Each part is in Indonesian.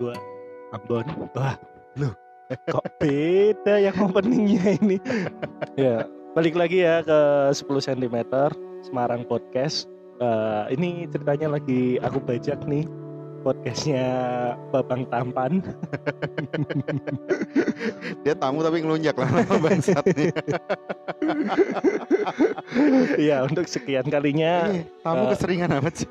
dua Ambon wah lu kok beda yang openingnya ini? Ya balik lagi ya ke 10 cm Semarang Podcast. Eh, ini ceritanya lagi aku bajak nih podcastnya Babang Tampan. Dia tamu tapi ngelunjak lah bangsat nih. ya untuk sekian kalinya Ih, tamu eh. keseringan amat sih.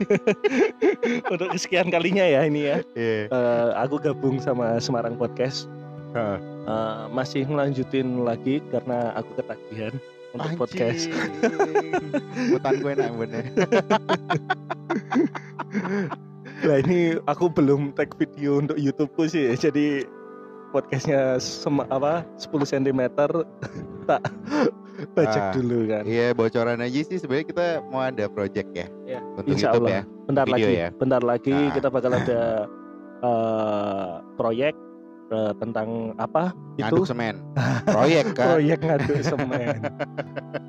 untuk kesekian kalinya ya ini ya Iya. Eh, aku gabung sama Semarang Podcast. Eh, masih ngelanjutin lagi karena aku ketagihan untuk podcast Hutan gue enak bener. Nah ini aku belum tag video untuk YouTubeku sih, jadi podcastnya sem apa 10 cm tak bajak Ah, dulu kan. Iya bocoran aja sih sebenarnya kita mau ada project ya Ya, untuk Insya YouTube Allah. ya. Bentar Video lagi, ya? bentar lagi Ah. kita bakal ada eh, proyek eh, tentang apa Ngaduk itu semen. Proyek kan. proyek ngaduk semen.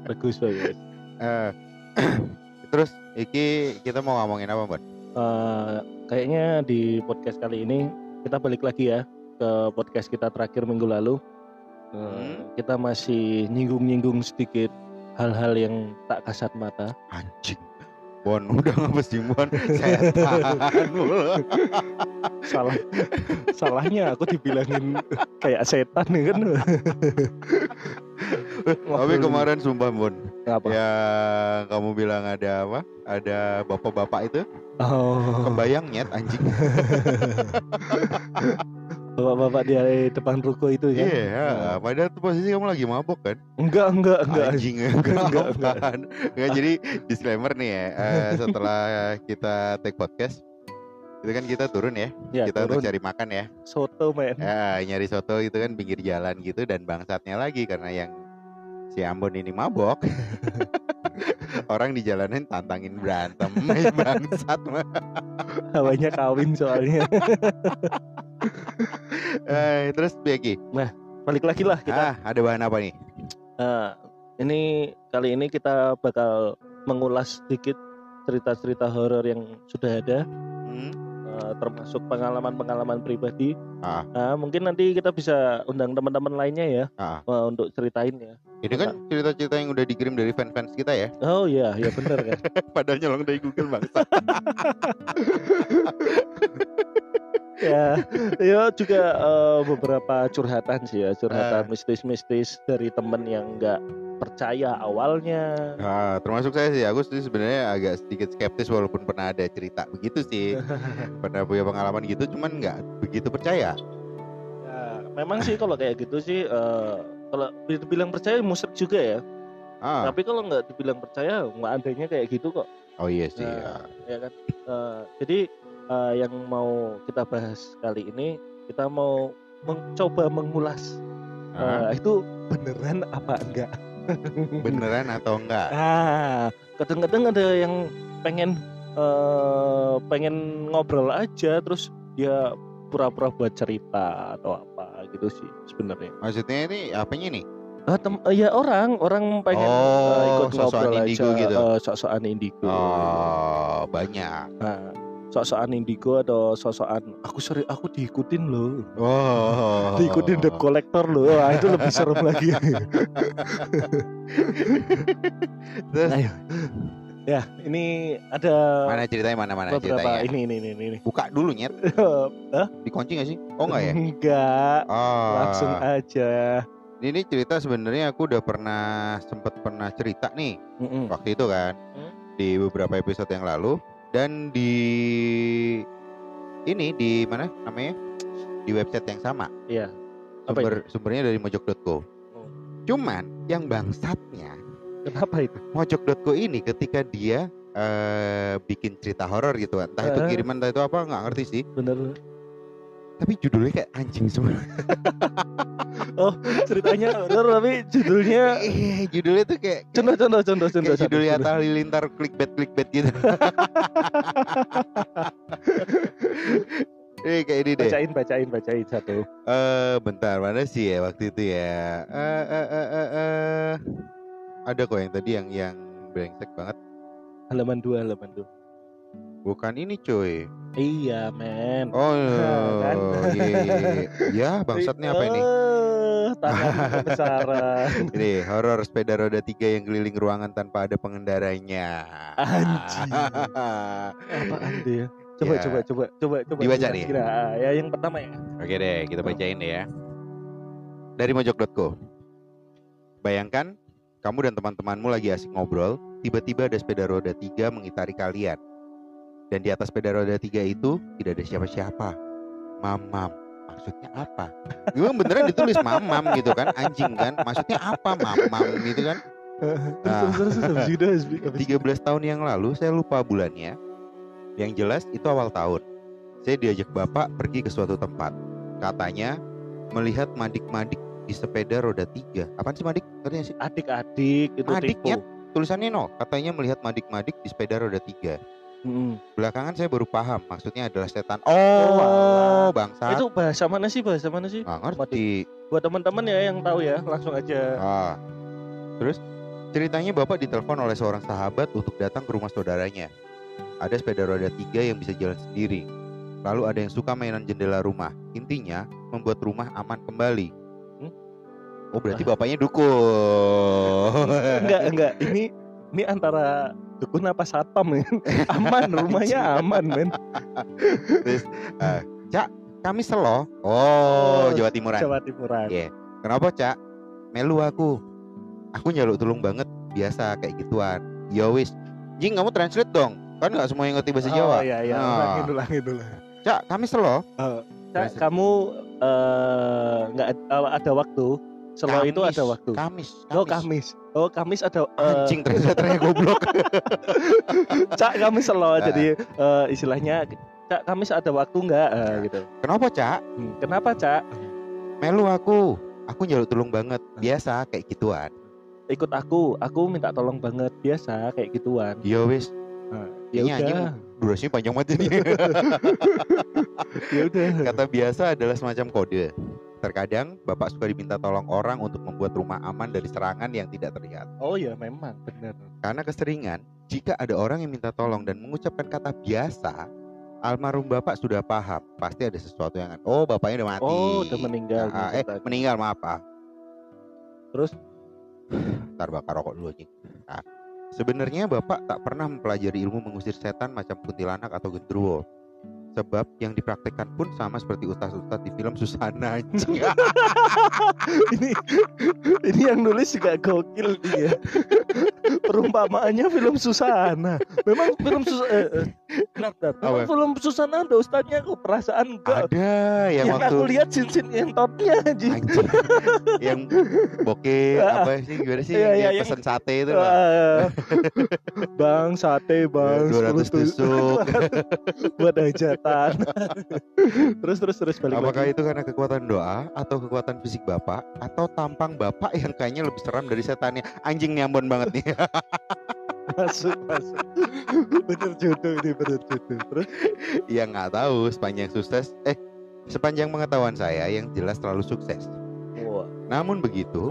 bagus bagus. Eh, terus iki kita mau ngomongin apa, Bud? Eh, kayaknya di podcast kali ini kita balik lagi ya ke podcast kita terakhir minggu lalu. Eh, Hmm. Kita masih nyinggung-nyinggung sedikit hal-hal yang tak kasat mata. Anjing. Bon, udah ngapus di Bon. Saya tahan mulu. Salah, salahnya aku dibilangin kayak setan kan. Tapi kemarin sumpah apa? yang kamu bilang ada apa? Ada bapak-bapak itu Oh, kebayang nyet anjing. bapak-bapak di depan ruko itu Iya, kan? padahal tuh posisi kamu lagi mabok kan? Enggak, enggak, enggak. Anjing Enggak, enggak, enggak. Enggak, jadi disclaimer nih ya, eh, setelah kita take podcast itu kan kita turun ya, Ya, kita untuk turun. cari makan ya. soto men. Ya, nyari soto itu kan pinggir jalan gitu dan bangsatnya lagi karena yang si Ambon ini mabok. Orang di jalanan tantangin berantem, bangsat mah. Hawanya kawin soalnya. Eh, terus Becky, Balik lagi lah kita ah ada bahan apa nih? Nah, ini kali ini kita bakal mengulas sedikit cerita-cerita horor yang sudah ada, Hmm? eh, termasuk pengalaman-pengalaman pribadi. Ah. Nah, mungkin nanti kita bisa undang teman-teman lainnya ya Ah. untuk ceritain ya. Ini kan cerita-cerita yang udah dikirim dari fans-fans kita ya. Oh iya, ya benar kan. Padahal nyolong dari Google bangsa. ya, ya juga eh, beberapa curhatan sih ya, curhatan Ah. mistis-mistis dari temen yang nggak percaya awalnya. Nah, termasuk saya sih, aku sih sebenarnya agak sedikit skeptis walaupun pernah ada cerita begitu sih. pernah punya pengalaman gitu, cuman nggak begitu percaya. Ya, memang sih kalau kayak gitu sih, eh, kalau dibilang percaya musyrik juga ya. Ah, Tapi kalau nggak dibilang percaya, nggak adanya kayak gitu kok. oh iya sih. Nah, ya kan. Eh, jadi eh, yang mau kita bahas kali ini, kita mau mencoba mengulas Ah, eh, itu beneran apa enggak. beneran atau enggak? Ah, kadang-kadang ada yang pengen eh, pengen ngobrol aja, terus dia pura-pura buat cerita atau apa gitu sih sebenarnya. Maksudnya ini apanya nih? Ah, tem- eh, ya orang, orang pengen Oh, ikut sok-sokan ngobrol indigo aja, gitu. eh, sok-sokan indigo. Oh, banyak. Nah, sok-sokan indigo atau sok-sokan aku sering aku diikutin loh. Oh. Diikutin debt collector loh. Wah, itu lebih serem lagi. Terus Ayo. Ya, ini ada mana ceritanya mana mana beberapa ceritanya? ini ini ini ini. Buka dulu nyet. Hah? Dikunci nggak sih? Oh enggak ya? Enggak, Oh. langsung aja. Ini cerita sebenarnya aku udah pernah sempet pernah cerita nih Mm-mm. waktu itu kan Hmm. di beberapa episode yang lalu dan di ini di mana namanya di website yang sama Iya. Sumber sumbernya dari mojok.co. Oh. Cuman yang bangsatnya Kenapa itu? mojok.co ini ketika dia eh, bikin cerita horor gitu kan, entah itu Eh. kiriman entah itu apa nggak ngerti sih. Bener. Tapi judulnya kayak anjing semua. Ceritanya horor tapi judulnya Eh, judulnya tuh kayak contoh contoh contoh contoh. kayak judul contoh. Atta Halilintar clickbait clickbait gitu. eh kayak ini deh. Bacain bacain bacain satu. Eh bentar mana sih ya waktu itu ya? Eh eh eh eh, eh. Ada kok yang tadi yang yang brengsek banget. Halaman dua halaman dua. Bukan ini cuy. Iya, men. Oh, kan? iya, iya, iya. Ya, bangsatnya apa ini? Eh, tangan kebesaran. Ini horor sepeda roda tiga yang keliling ruangan tanpa ada pengendaranya. Anjing. Apaan ya? Coba, Ya. coba, coba, coba, coba. Dibaca nih. Kira, ya yang pertama ya. Oke deh, kita bacain deh ya. Dari mojok.co. Bayangkan, kamu dan teman-temanmu lagi asik ngobrol, tiba-tiba ada sepeda roda tiga mengitari kalian. Dan di atas sepeda roda tiga itu tidak ada siapa-siapa. Mamam. Maksudnya apa? Gue beneran ditulis mamam gitu kan, anjing kan. Maksudnya apa mamam gitu kan. Itu. 13 tahun yang lalu saya lupa bulannya. Yang jelas itu awal tahun. Saya diajak bapak pergi ke suatu tempat. Katanya melihat madik-madik di sepeda roda tiga. Apaan sih madik? Katanya sih Adik-adik itu Adiknya? tipu. tulisannya no. Katanya melihat madik-madik di sepeda roda tiga. Mm. Belakangan saya baru paham maksudnya adalah setan. Oh, Oh, alah. bangsat. Itu bahasa mana sih? Bahasa mana sih? Nggak ngerti. Buat teman-teman ya yang tahu ya, langsung aja. Ah. Terus ceritanya bapak ditelepon oleh seorang sahabat untuk datang ke rumah saudaranya. Ada sepeda roda tiga yang bisa jalan sendiri. Lalu ada yang suka mainan jendela rumah. Intinya membuat rumah aman kembali. Oh berarti bapaknya dukun. enggak, enggak. Ini ini antara dukun apa satpam ya? aman, rumahnya aman, men. Terus, eh, Cak, kami selo. Oh, Oh, Jawa Timuran. Jawa Timuran. Iya. Kenapa, Cak? Melu aku. Aku nyaluk tulung banget. Biasa kayak gituan. Ya wis. Jing, kamu translate dong. Kan nggak semua yang ngerti bahasa Jawa. Oh iya iya, Nah. ulangin ulangin dulu. Cak, kami selo. Cak, kamu eh, nggak eh, ada waktu. Selo itu Kamis, ada waktu. Kamis. Oh Kamis. Oh Kamis ada. eh, Anjing translatornya goblok. Cak Kamis selo. Ah. Jadi eh, istilahnya Cak Kamis ada waktu nggak eh, gitu. Kenapa, Cak? Hmm, Kenapa Cak? Melu aku. Aku nyaluk tulung banget. Biasa kayak gituan. Ikut aku. Aku minta tolong banget. Biasa kayak gituan. Ya wis. Nah, ya anjing udah. durasinya panjang banget ini. Ya udah. Kata biasa adalah semacam kode. Terkadang bapak suka diminta tolong orang untuk membuat rumah aman dari serangan yang tidak terlihat. Oh ya memang benar. Karena keseringan, jika ada orang yang minta tolong dan mengucapkan kata biasa, almarhum bapak sudah paham pasti ada sesuatu yang oh bapaknya udah mati. Oh udah meninggal. Ah, gitu eh tadi. meninggal maaf ah. Terus? Ntar bakar rokok dulu anjing. Nah, sebenarnya bapak tak pernah mempelajari ilmu mengusir setan macam kuntilanak atau gendruwo. Sebab yang dipraktekkan pun sama seperti ustaz-ustaz di film Susana ini ini yang nulis juga gokil dia. Perumpamaannya film Susana. Memang film Susana. Eh, eh. Memang film Susana ada ustadznya kok perasaan enggak. Ada yang, yang waktu aku lihat cincin entotnya anjing. anjing yang bokeh apa sih gimana sih Iya, yang iya, yang- pesen sate itu. Wah. bang sate bang 200 tusuk. buat hajatan terus terus terus balik Apakah lagi. itu karena kekuatan doa atau kekuatan fisik bapak atau tampang bapak yang kayaknya lebih seram dari setannya? Anjing nih Ambon banget nih. masuk masuk. Bener jodoh ini bener jodoh. Terus? Ya nggak tahu sepanjang sukses eh sepanjang pengetahuan saya yang jelas terlalu sukses. wah. Namun begitu,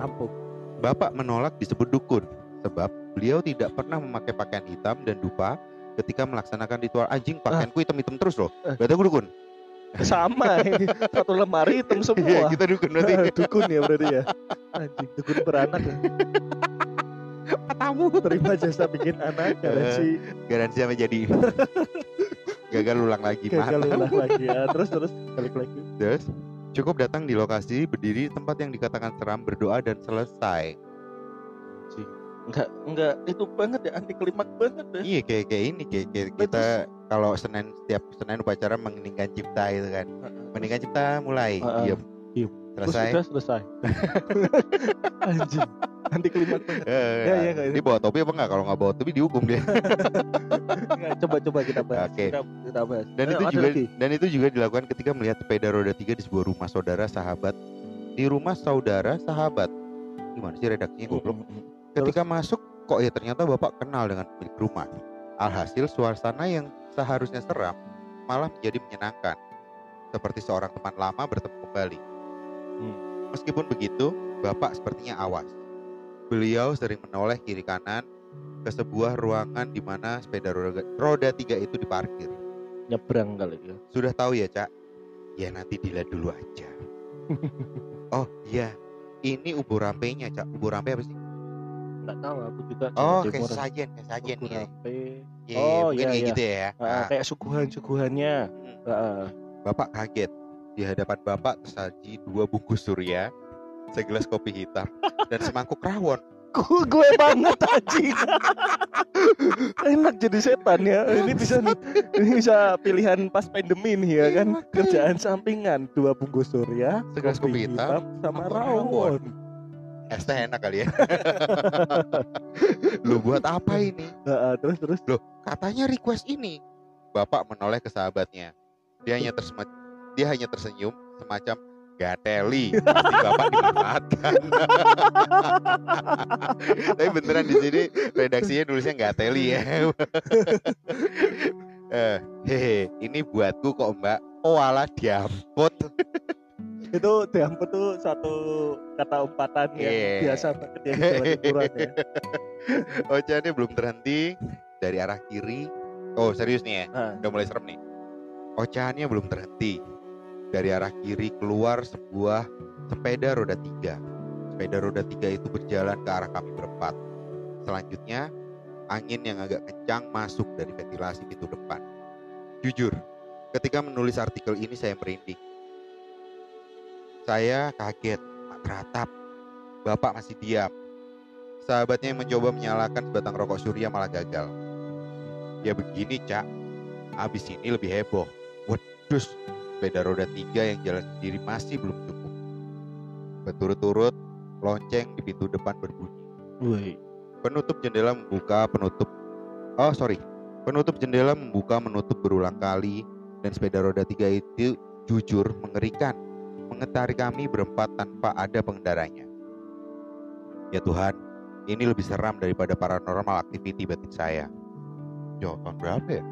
bapak menolak disebut dukun sebab beliau tidak pernah memakai pakaian hitam dan dupa ketika melaksanakan ritual anjing pakaianku hitam-hitam terus loh. Eh. Berarti aku dukun. sama satu lemari hitam Iya, semua kita dukun berarti. dukun ya berarti ya anjing dukun beranak ya. Tamu terima jasa bikin anak garansi garansi sama jadi gagal ulang lagi gagal mantap. ulang lagi ya terus terus balik lagi Terus cukup datang di lokasi berdiri di tempat yang dikatakan seram berdoa dan selesai. Enggak enggak itu banget ya anti klimak banget ya Iya kayak kayak ini kayak, kayak Lah, kita kalau Senin setiap Senin upacara mengeningkan cipta itu kan. Meningkan cipta mulai. Heeh. Diem. Diem. terus Selesai. selesai anjing anti klimak banget Ya, ya, kayak Dia bawa topi apa enggak? Kalau nggak bawa topi dihukum dia. Nggak, coba coba kita bahas Oke. kita, kita bahas Dan Ayo, itu juga lagi. dan itu juga dilakukan ketika melihat sepeda roda tiga di sebuah rumah saudara sahabat. Di rumah saudara sahabat. Gimana sih redaksinya goblok? Ketika masuk, kok ya ternyata bapak kenal dengan pemilik rumah. Alhasil suasana yang seharusnya seram malah menjadi menyenangkan. Seperti seorang teman lama bertemu kembali. Hmm. Meskipun begitu, bapak sepertinya awas. Beliau sering menoleh kiri kanan ke sebuah ruangan di mana sepeda roda, roda tiga itu diparkir. Nyebrang kali ya. Sudah tahu ya, Cak? Ya nanti dilihat dulu aja. oh iya, ini ubur rampenya, Cak. Ubur rampe apa sih? Nggak tahu aku juga. Oh, kayak sajen, kayak sajen Ukur ya. Iya, Oh, iya, kayak iya. gitu ya. Ah, Nah, kayak suguhan-suguhannya. hmm, Ah, Bapak kaget. Di hadapan Bapak tersaji dua bungkus surya, segelas kopi hitam, dan semangkuk rawon. gue banget anjing. Enak jadi setan ya. Ini bisa. Ini bisa pilihan pas pandemi nih ya Iya, kan. Kerjaan sampingan dua bungkus surya, Segelas kopi hitam, sama sama rawon. Es teh enak kali ya. Lu buat apa ini? Ah, terus terus. Katanya request ini. Bapak menoleh ke sahabatnya. Dia hanya tersema- dia hanya tersenyum semacam gateli. Pasti Bapak dimanfaatkan. Tapi beneran di sini redaksinya nulisnya gateli ya. Eh, hehe, ini buatku kok Mbak. Oh alah diamput. Itu diamput tuh satu kata umpatan yang Iya. biasa banget ya di Jawa Timuran ya. Oceannya belum terhenti dari arah kiri. Oh serius nih ya, Ah. udah mulai serem nih. Oceannya belum terhenti. Dari arah kiri keluar sebuah sepeda roda tiga. Sepeda roda tiga itu berjalan ke arah kami berempat. Selanjutnya, angin yang agak kencang masuk dari ventilasi pintu depan. Jujur, ketika menulis artikel ini saya merinding. Saya kaget, tak teratap. Bapak masih diam. Sahabatnya yang mencoba menyalakan sebatang rokok surya malah gagal. Ya begini, Cak. Habis ini lebih heboh. Wedus, sepeda roda tiga yang jalan sendiri masih belum cukup. Berturut-turut, lonceng di pintu depan berbunyi. Woi. Penutup jendela membuka, penutup... Oh, sorry. Penutup jendela membuka, menutup berulang kali. Dan sepeda roda tiga itu jujur mengerikan. Mengetarik kami berempat tanpa ada pengendaranya. Ya Tuhan, ini lebih seram daripada paranormal activity batin saya. Yo, tahun berapa ya?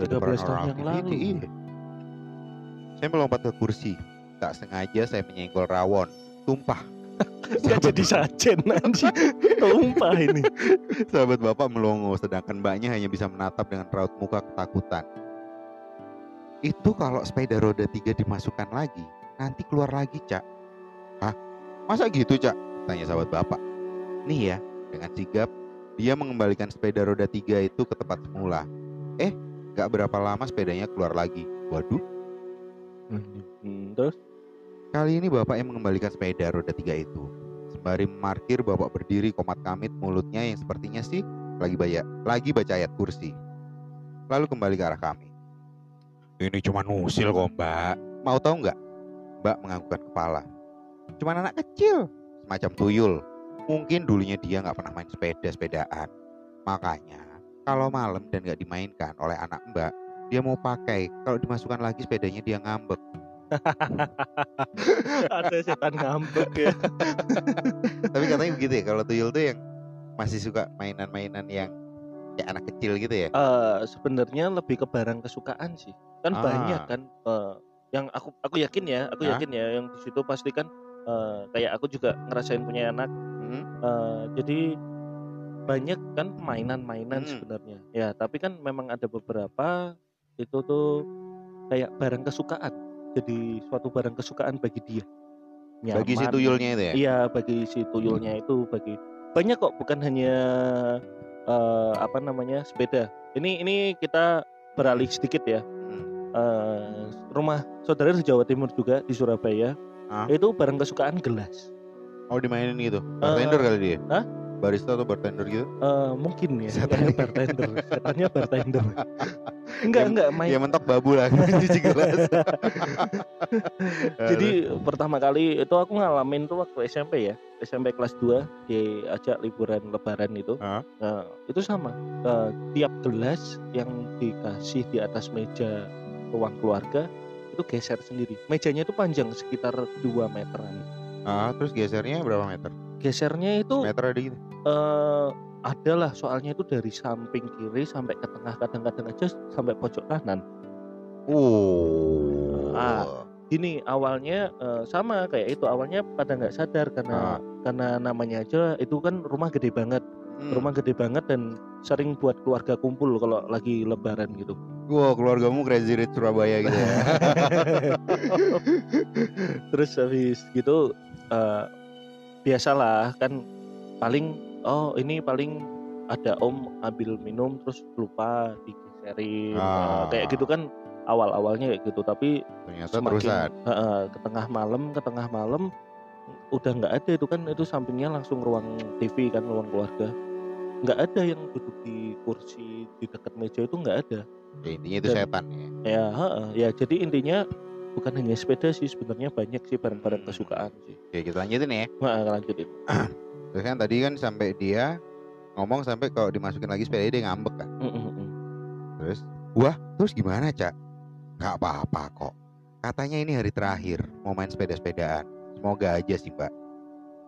Ada 13 tahun paranormal yang activity, lalu. iya. Saya melompat ke kursi. Tak sengaja saya menyenggol rawon. Tumpah. Gak jadi sajen anjing. Tumpah ini. Sahabat bapak melongo, sedangkan mbaknya hanya bisa menatap dengan raut muka ketakutan. Itu kalau sepeda roda tiga dimasukkan lagi, nanti keluar lagi, Cak. Hah? Masa gitu, Cak? Tanya sahabat bapak. Nih ya, dengan sigap, dia mengembalikan sepeda roda tiga itu ke tempat semula. Eh, gak berapa lama sepedanya keluar lagi. Waduh, Hmm, terus Kali ini bapak yang mengembalikan sepeda roda tiga itu. Sembari memarkir, bapak berdiri komat kamit mulutnya yang sepertinya sih lagi baca, lagi baca ayat kursi. Lalu kembali ke arah kami. Ini cuma nusil kok mbak. Mau tahu nggak? Mbak menganggukkan kepala. Cuma anak kecil, semacam tuyul. Mungkin dulunya dia nggak pernah main sepeda-sepedaan. Makanya kalau malam dan nggak dimainkan oleh anak mbak, dia mau pakai. Kalau dimasukkan lagi sepedanya dia ngambek. ada setan ngambek ya. Tapi katanya begitu ya, kalau tuyul tuh yang masih suka mainan-mainan yang kayak anak kecil gitu ya. Eh, sebenarnya lebih ke barang kesukaan sih. Kan Ah. banyak kan eh, yang aku aku yakin ya, aku Ah. yakin ya yang di situ pasti kan eh, kayak aku juga ngerasain punya anak. Hmm. eh, jadi banyak kan mainan-mainan Hmm. sebenarnya. Ya, tapi kan memang ada beberapa itu tuh kayak barang kesukaan. Jadi suatu barang kesukaan bagi dia. Bagi si Nyaman. tuyulnya itu ya. Iya bagi si tuyulnya itu bagi banyak kok bukan hanya eh, apa namanya sepeda. Ini ini kita beralih sedikit ya. Eh, rumah saudara di Jawa Timur juga di Surabaya itu barang kesukaan gelas. Oh dimainin gitu. Bartender kali dia. hah? Barista atau bartender gitu. Eh, mungkin ya setannya bartender, setannya bartender. enggak enggak main. Ya mentok babu lah cuci gelas. Jadi pertama kali itu aku ngalamin tuh waktu SMP ya, SMP kelas 2 diajak liburan lebaran itu. Hah? Nah, itu sama. Eh, tiap gelas yang dikasih di atas meja ruang keluarga itu geser sendiri. Mejanya itu panjang sekitar 2 meteran. ah, terus gesernya berapa meter? Gesernya itu Meter ada gitu. eh ada lah soalnya itu dari samping kiri sampai ke tengah kadang-kadang aja sampai pojok kanan. Oh. Ah. Gini awalnya eh, sama kayak itu awalnya pada nggak sadar karena Ah. karena namanya aja itu kan rumah gede banget Hmm. rumah gede banget dan sering buat keluarga kumpul kalau lagi lebaran gitu Wow, keluargamu Crazy Rich Surabaya gitu ya. terus habis gitu eh, biasalah kan paling oh ini paling ada om ambil minum terus lupa digeserin Ah. Eh, kayak gitu kan awal-awalnya kayak gitu tapi Ternyata semakin. Heeh, ke tengah malam ke tengah malam udah nggak ada itu kan itu sampingnya langsung ruang TV kan ruang keluarga nggak ada yang duduk di kursi di dekat meja itu nggak ada Ya, intinya itu Dan- setan ya. ya heeh, ya jadi intinya bukan hanya sepeda sih sebenarnya banyak sih barang-barang kesukaan sih Oke, kita lanjutin ya. nah, lanjutin Terus kan tadi kan sampai dia ngomong sampai kalau dimasukin lagi sepeda dia ngambek kan. Mm, mm. Terus, wah, terus gimana, Cak? Gak apa-apa kok. Katanya ini hari terakhir mau main sepeda-sepedaan. Semoga aja sih, Mbak.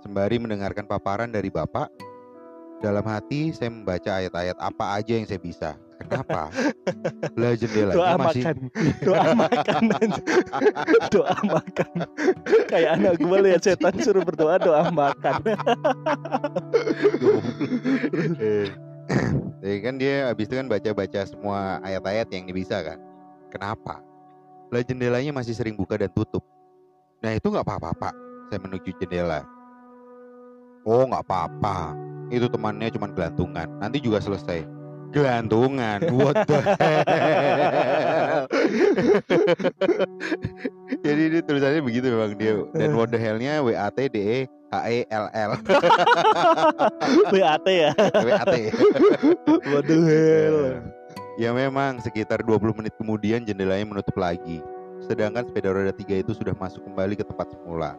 Sembari mendengarkan paparan dari Bapak, dalam hati saya membaca ayat-ayat apa aja yang saya bisa. Kenapa? Lah jendelanya doa masih makan doa makan doa makan kayak anak gue lihat setan suruh berdoa doa makan Eh, Jadi kan dia habis itu kan baca-baca semua ayat-ayat yang dia bisa kan. Kenapa? Lah jendelanya masih sering buka dan tutup. Nah itu nggak apa-apa pak. Saya menuju jendela. Oh nggak apa-apa. Itu temannya cuma gelantungan. Nanti juga selesai. Gelantungan. What the hell? Jadi ini tulisannya begitu memang dia. Dan what the hell-nya W A T D E H E L L. BAT ya W A T. waduh hell Ya memang sekitar 20 menit kemudian jendelanya menutup lagi. Sedangkan sepeda roda tiga itu sudah masuk kembali ke tempat semula.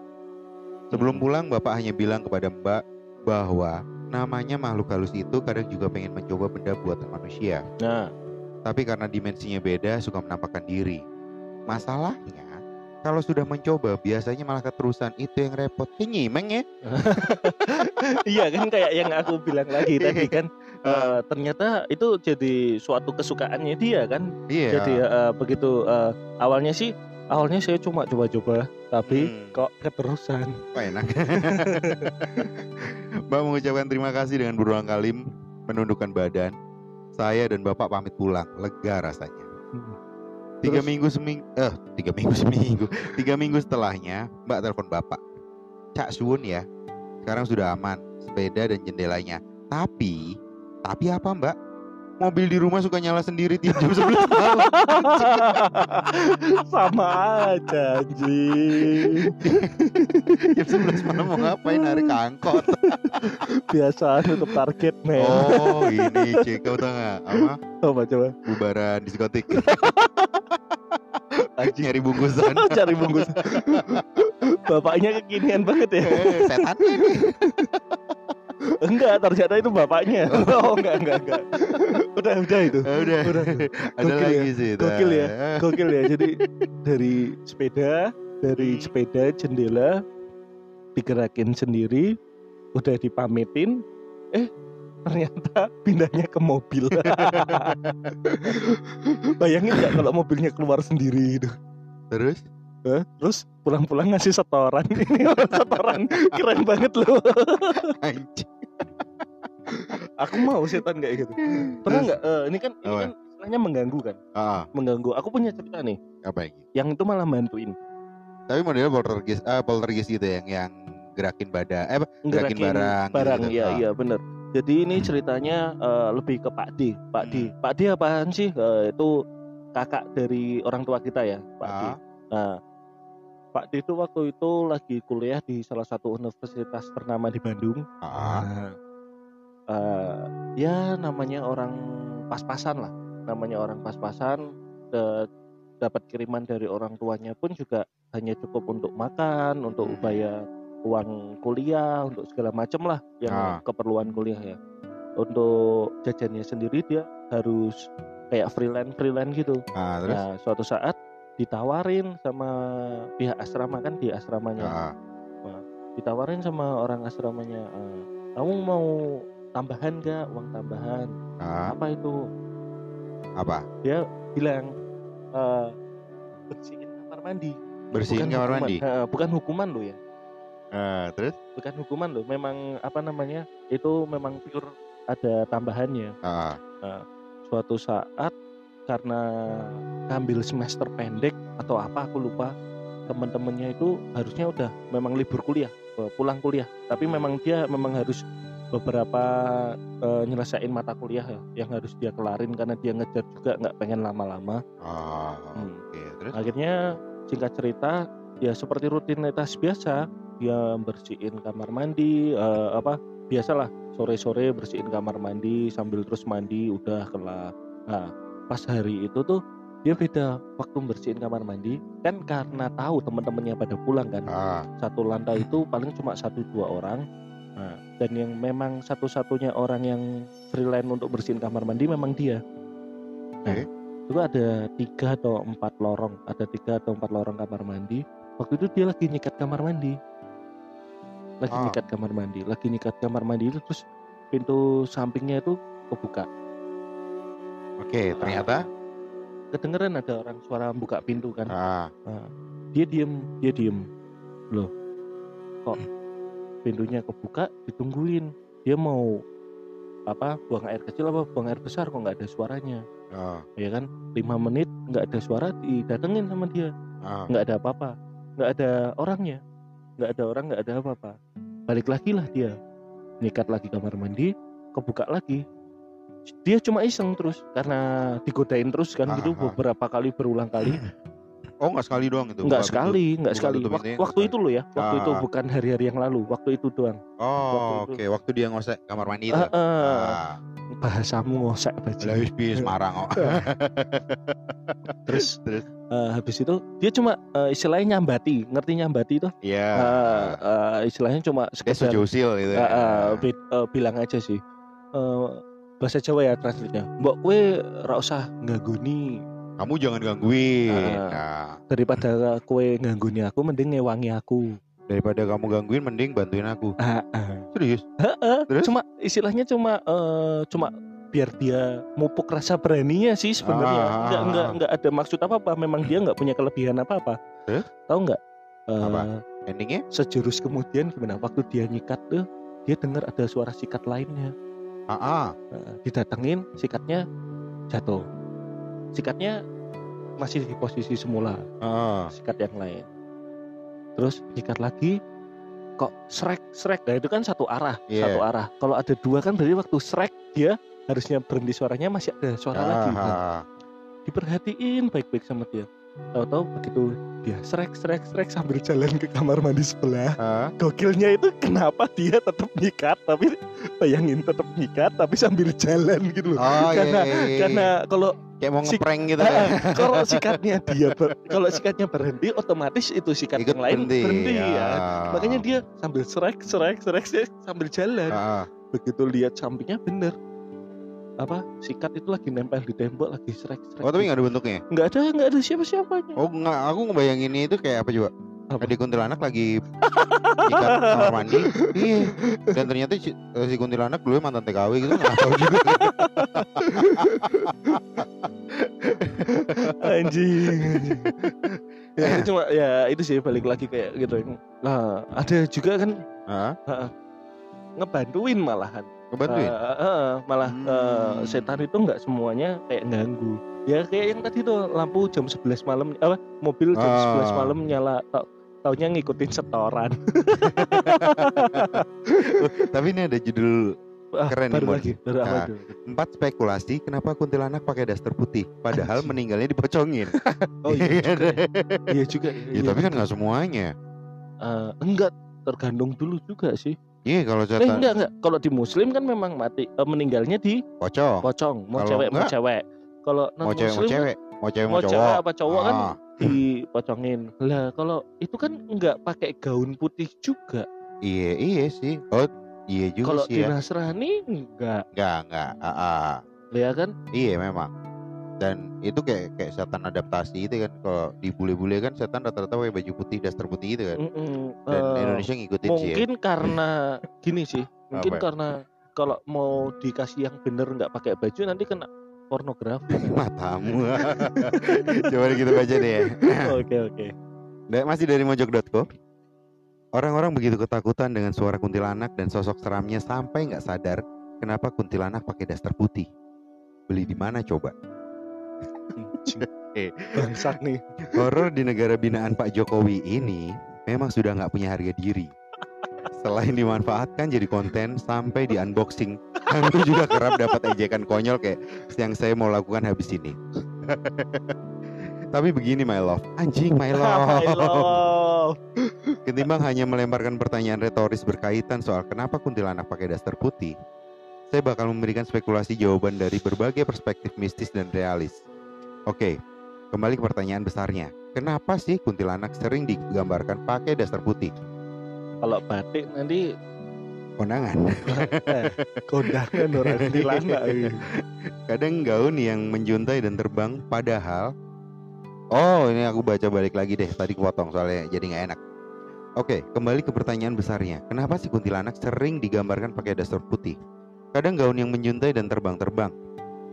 Sebelum Hmm. pulang Bapak hanya bilang kepada Mbak bahwa namanya makhluk halus itu kadang juga pengen mencoba benda buatan manusia. nah Tapi karena dimensinya beda suka menampakkan diri. Masalahnya kalau sudah mencoba biasanya malah keterusan itu yang repot. Ini nyimeng ya. iya kan kayak yang aku bilang lagi tadi kan eh, ternyata itu jadi suatu kesukaannya dia kan Iya. jadi eh, begitu eh, awalnya sih awalnya saya cuma coba-coba tapi Hmm. kok keterusan Wah, enak. Mbak mengucapkan terima kasih dengan berulang kali menundukkan badan. Saya dan Bapak pamit pulang, lega rasanya. Tiga Terus? minggu seminggu, eh tiga minggu seminggu, tiga minggu setelahnya Mbak telepon Bapak. Cak Suwun ya, sekarang sudah aman, sepeda dan jendelanya. Tapi, tapi apa Mbak? Mobil di rumah suka nyala sendiri tiap jam 11 malam. sama aja anjing. Jam 11 malam mau ngapain? Narik angkot? biasa nutup target men. Oh, ini cek kau tahu nggak? Apa? coba coba? Bubaran diskotik. Anjing nyari bungkusan. Cari bungkus bapaknya kekinian banget ya. Eh, nih enggak ternyata itu bapaknya. Oh enggak enggak enggak. Udah udah itu. Eh, udah. Udah. ada Gokil lagi ya, sih gokil ya. Gokil ya? Jadi dari sepeda dari sepeda jendela digerakin sendiri udah dipamitin eh ternyata pindahnya ke mobil. Bayangin nggak kalau mobilnya keluar sendiri gitu? Terus Hah? terus pulang-pulang ngasih setoran. Ini setoran. Keren banget loh. Aku mau setan kayak gitu. Pernah nggak? Eh, ini kan ini Apa? kan istilahnya mengganggu kan? Ah. Mengganggu. Aku punya cerita nih. Apa yang yang itu malah bantuin. Tapi modelnya poltergeist ah poltergeist gitu yang yang gerakin badan eh Gerakin Ngerakin barang gitu. barang gitu. iya Ah. iya bener. Jadi ini Hmm. ceritanya eh, lebih ke Pak D. Pak D. Hmm. Pak D apaan sih? Eh, itu kakak dari orang tua kita ya Pak D. Ah. nah Pak D itu waktu itu lagi kuliah di salah satu universitas ternama di Bandung. Ah. Eh, ya namanya orang pas-pasan lah. Namanya orang pas-pasan dapat kiriman dari orang tuanya pun juga hanya cukup untuk makan untuk Hmm. bayar uang kuliah untuk segala macam lah yang Ah. keperluan kuliah ya. Untuk jajannya sendiri dia harus kayak freelance freelance gitu. Ah terus? Nah suatu saat ditawarin sama pihak asrama kan di asramanya. Ah. Ditawarin sama orang asramanya "Eh, kamu mau tambahan gak uang tambahan. Ah. Apa itu? Apa? Dia bilang "Eh, bersihin kamar mandi. Bersihin Bukan kamar hukuman. mandi? Eh, bukan hukuman lo ya. Ah terus? Bukan hukuman lo memang apa namanya itu memang pure ada tambahannya. Ah, Suatu saat karena ngambil semester pendek atau apa aku lupa teman-temannya itu harusnya udah memang libur kuliah eh, pulang kuliah tapi memang dia memang harus beberapa eh, nyelesain mata kuliah ya, yang harus dia kelarin karena dia ngejar juga nggak pengen lama-lama ah, Hmm. oke. Terus? akhirnya singkat cerita ya seperti rutinitas biasa dia bersihin kamar mandi eh, apa biasalah sore-sore bersihin kamar mandi sambil terus mandi udah kelar nah pas hari itu tuh dia beda waktu bersihin kamar mandi kan karena tahu teman-temannya pada pulang kan. Ah, satu lantai itu paling cuma satu dua orang. Nah, dan yang memang satu-satunya orang yang freelance untuk bersihin kamar mandi memang dia. Nah, Oke. itu ada tiga atau empat lorong ada tiga atau empat lorong kamar mandi. Waktu itu dia lagi nyikat kamar mandi. Lagi Ah. nyikat kamar mandi lagi nyikat kamar mandi itu terus pintu sampingnya itu kebuka oke. Ternyata. kedengeran ada orang suara buka pintu kan? Ah, dia diem dia diem. Loh kok pintunya kebuka ditungguin? Dia mau apa buang air kecil apa buang air besar kok nggak ada suaranya? Ah, ya kan? Lima menit nggak ada suara didatengin sama dia. Ah. nggak ada apa-apa. Nggak ada orangnya. Nggak ada orang nggak ada apa-apa. Balik lagi lah dia. Nyikat lagi kamar mandi kebuka lagi dia cuma iseng terus karena digodain terus kan gitu Ah, ah. beberapa kali berulang kali Oh nggak sekali doang itu? Enggak buka pintu? sekali, enggak buka sekali. tutup Wak- pintunya waktu nggak itu loh ya, waktu itu Ah. bukan hari-hari yang lalu, waktu itu doang. Oh Waktu oke. itu. Waktu dia ngosek kamar mandi itu. Ah, ah. Ah, Bahasamu ngosek baju. lah bis marang kok. Terus, Terus? eh, habis itu dia cuma eh, istilahnya nyambati, ngerti nyambati itu? Iya. Eh, eh, istilahnya cuma Dia sekedar sejosil gitu. eh, bi- eh, bilang aja sih. Eh, bahasa Jawa ya translate-nya. Mbok kue ra usah nggaguni Kamu jangan gangguin. Ah. Nah, daripada kue ngangguni aku mending ngewangi aku. daripada kamu gangguin mending bantuin aku. Ah, ah. Serius? Heeh, Terus? cuma istilahnya cuma eh, cuma biar dia mupuk rasa beraninya sih sebenarnya. Ah. Enggak enggak enggak ada maksud apa-apa, memang dia enggak punya kelebihan apa-apa. Terus? Tahu enggak? Eh, Apa? Endingnya? sejurus kemudian gimana waktu dia nyikat tuh dia dengar ada suara sikat lainnya. Eh, didatengin sikatnya jatuh. Sikatnya masih di posisi semula, ah. sikat yang lain. Terus nyikat lagi kok srek srek nah itu kan satu arah Iya. satu arah kalau ada dua kan berarti waktu srek dia harusnya berhenti suaranya masih ada suara lagi Ah, kan. ah. diperhatiin baik-baik sama dia tahu-tahu begitu dia srek srek srek sambil jalan ke kamar mandi sebelah Ah. gokilnya itu kenapa dia tetap nyikat tapi bayangin tetap nyikat tapi sambil jalan gitu loh Oh, iya, karena iya, iya. karena kalau kayak mau ngeprank gitu kan. kalau sikatnya dia ber- kalau sikatnya berhenti otomatis itu sikat Ikut yang lain berhenti, ya Ah. makanya dia sambil srek srek srek srek sambil jalan ah. begitu lihat sampingnya bener apa sikat itu lagi nempel di tembok lagi srek srek Oh tapi nggak ada bentuknya? nggak ada nggak ada siapa siapanya Oh nggak, aku ngebayanginnya itu kayak apa coba? Apa? Ada kuntilanak lagi ikat kamar mandi, iya. Dan ternyata si, eh, si kuntilanak dulu mantan TKW gitu nggak tahu juga. anjing, anjing. ya itu cuma ya itu sih balik lagi kayak gitu nah ada juga kan Hah? ngebantuin malahan Ngebantuin? Eh, eh, malah Hmm. eh, setan itu nggak semuanya kayak ganggu ya kayak yang tadi tuh lampu jam 11 malam apa mobil jam Ah. 11 malam nyala tau taunya ngikutin setoran Tapi ini ada judul Ah, Keren nih, baru lagi baru Nah. empat spekulasi kenapa kuntilanak pakai daster putih, padahal Anjing. meninggalnya dipocongin. oh iya juga ya. iya juga Ya, iya tapi kan nggak semuanya. Eh, enggak tergantung dulu juga sih Iya kalau eh setan enggak enggak kalau di muslim kan memang mati eh, meninggalnya di pocong, pocong mau Kalau cewek mau enggak, cewek kalau non mau cewek mau muslim kan cewek, mau cewek mau mau cewek cowok. apa cowok kan Ah, dipocongin lah kalau itu kan enggak pakai gaun putih juga iya iya sih. Oh iya juga kalau sih di ya. Nasrani enggak Enggak enggak. Ah, ah. ya kan Iya memang. Dan itu kayak kayak setan adaptasi itu kan kalau di bule-bule kan setan rata-rata pakai baju putih, daster putih gitu kan. Mm-mm. Dan Eh, Indonesia ngikutin sih ya. mungkin karena gini sih mungkin Apa ya? karena kalau mau dikasih yang bener nggak pakai baju nanti kena pornografi Matamu. Coba kita baca deh ya. oke oke Da- Masih dari mojok.co. Orang-orang begitu ketakutan dengan suara kuntilanak dan sosok seramnya sampai nggak sadar kenapa kuntilanak pakai daster putih? Beli di mana coba? Eh. Bangsat nih. Horor di negara binaan Pak Jokowi ini memang sudah nggak punya harga diri. Selain dimanfaatkan jadi konten sampai di unboxing, kami juga kerap dapat ejekan konyol kayak yang saya mau lakukan habis ini. Tapi begini my love, anjing my love. My love. Ketimbang hanya melemparkan pertanyaan retoris berkaitan soal kenapa kuntilanak pakai daster putih, saya bakal memberikan spekulasi jawaban dari berbagai perspektif mistis dan realis. Oke, kembali ke pertanyaan besarnya. Kenapa sih kuntilanak sering digambarkan pakai daster putih? Kalau batik nanti Kondangan. kondangan orang kuntilanak. Kadang gaun yang menjuntai dan terbang padahal Oh, ini aku baca balik lagi deh. Tadi kepotong soalnya jadi nggak enak. Oke, kembali ke pertanyaan besarnya. Kenapa sih kuntilanak sering digambarkan pakai daster putih? Kadang gaun yang menjuntai dan terbang-terbang.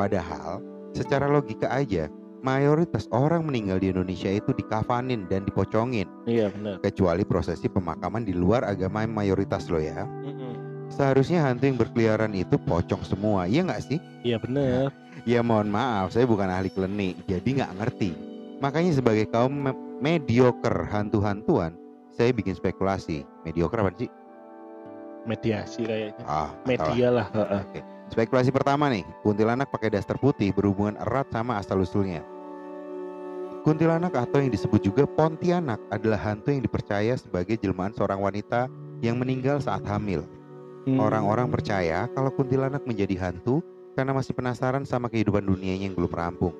Padahal, secara logika aja, mayoritas orang meninggal di Indonesia itu dikafanin dan dipocongin. Iya benar. Kecuali prosesi pemakaman di luar agama yang mayoritas loh ya. Mm-mm. Seharusnya hantu yang berkeliaran itu pocong semua, iya nggak sih? Iya benar. Ya mohon maaf, saya bukan ahli klinik, jadi nggak ngerti. Makanya sebagai kaum me- mediocre hantu-hantuan, saya bikin spekulasi. Mediocre apa sih? Mediasi kayaknya. Ah. Media lah. heeh. Oke. Spekulasi pertama nih, kuntilanak pakai daster putih berhubungan erat sama asal-usulnya. Kuntilanak atau yang disebut juga Pontianak adalah hantu yang dipercaya sebagai jelmaan seorang wanita yang meninggal saat hamil. Hmm. Orang-orang percaya kalau kuntilanak menjadi hantu karena masih penasaran sama kehidupan dunianya yang belum rampung.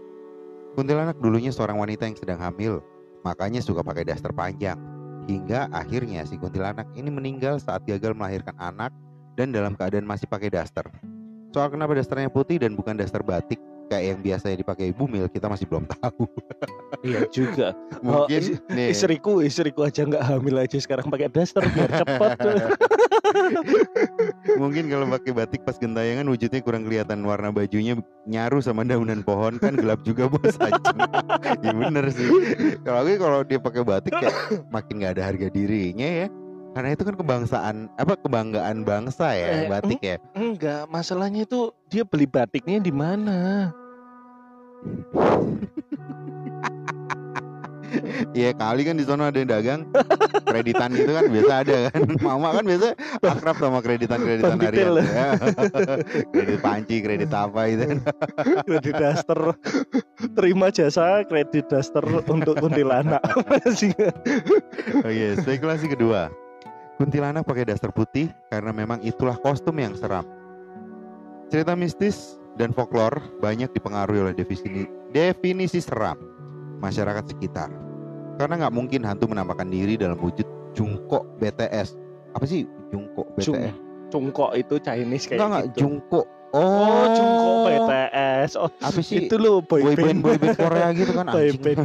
Kuntilanak dulunya seorang wanita yang sedang hamil, makanya suka pakai daster panjang. Hingga akhirnya si kuntilanak ini meninggal saat gagal melahirkan anak dan dalam keadaan masih pakai daster. Soal kenapa dasternya putih dan bukan daster batik kayak yang biasanya dipakai ibu mil kita masih belum tahu. Iya juga. Oh, Mungkin is- nih Istriku, istriku aja nggak hamil aja sekarang pakai daster biar cepet. Mungkin kalau pakai batik pas gentayangan wujudnya kurang kelihatan warna bajunya nyaru sama daunan pohon kan gelap juga bos anjing. ya bener sih. Kalau kalau dia pakai batik kayak makin nggak ada harga dirinya ya. Karena itu kan kebangsaan apa kebanggaan bangsa ya Eh, batik ya. Enggak, masalahnya itu dia beli batiknya di mana? Iya kali kan di sana ada yang dagang kreditan gitu kan biasa ada kan. Mama kan biasa akrab sama kreditan-kreditan Bang Detail. harian. Ya. kredit panci, kredit apa itu kan. Kredit daster. Terima jasa kredit daster untuk kuntilanak. Oke, spekulasi kedua. Kuntilanak pakai daster putih karena memang itulah kostum yang seram. Cerita mistis dan folklore banyak dipengaruhi oleh definisi, definisi seram masyarakat sekitar. Karena nggak mungkin hantu menampakkan diri dalam wujud jungkok BTS. Apa sih jungkok Jung- BTS? Cungkok itu Chinese kayak Enggak enggak gitu. jungkok. Oh, Cungkok BTS. Oh, Apa sih? itu loh boy, boy band band. boy band Korea gitu kan Boy anjing. band.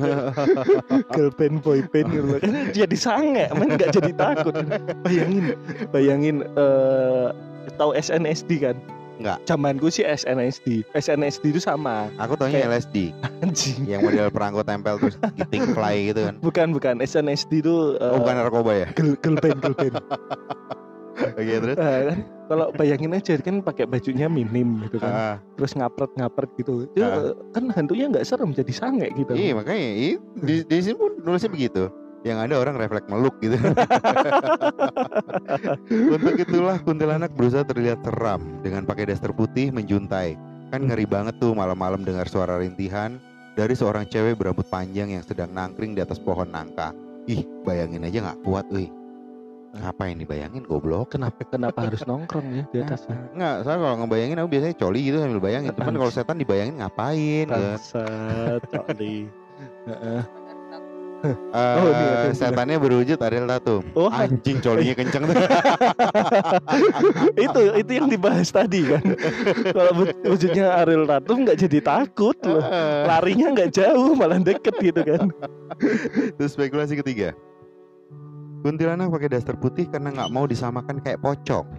Girl band, boy band gitu. Kan jadi sange, men nggak jadi takut. Bayangin, bayangin eh tahu SNSD kan? Nggak. Zamanku sih SNSD. SNSD itu sama Aku taunya Kayak- LSD anjing. yang model perangko tempel terus giting fly gitu kan. Bukan, bukan. SNSD itu eh, Oh bukan narkoba ya? girl, girl band, Oke terus. Eh, kan kalau bayangin aja kan pakai bajunya minim gitu kan. Ah, Terus ngapret ngapret gitu. Itu Ah. kan hantunya nggak serem jadi sange gitu. Iya makanya i- di, di sini pun nulisnya begitu. Yang ada orang refleks meluk gitu. Untuk itulah kuntilanak berusaha terlihat seram dengan pakai daster putih menjuntai. Kan ngeri banget tuh malam-malam dengar suara rintihan dari seorang cewek berambut panjang yang sedang nangkring di atas pohon nangka. Ih, bayangin aja nggak kuat, wih. Apa yang dibayangin goblok? Kenapa kenapa harus nongkrong ya di atasnya? Nggak, saya kalau ngebayangin aku biasanya coli gitu sambil bayangin. Cuman kalau setan dibayangin ngapain? Bangsat, Cokli. Heeh. Eh, Oh, ini ada yang setannya berwujud Ariel Tatum. Oh, Anjing colinya kenceng tuh. itu itu yang dibahas tadi kan. Kalau wujud- wujudnya Ariel Tatum nggak jadi takut loh. Larinya nggak jauh malah deket gitu kan. Terus spekulasi ketiga. Kuntilanak pakai daster putih karena nggak mau disamakan kayak pocong.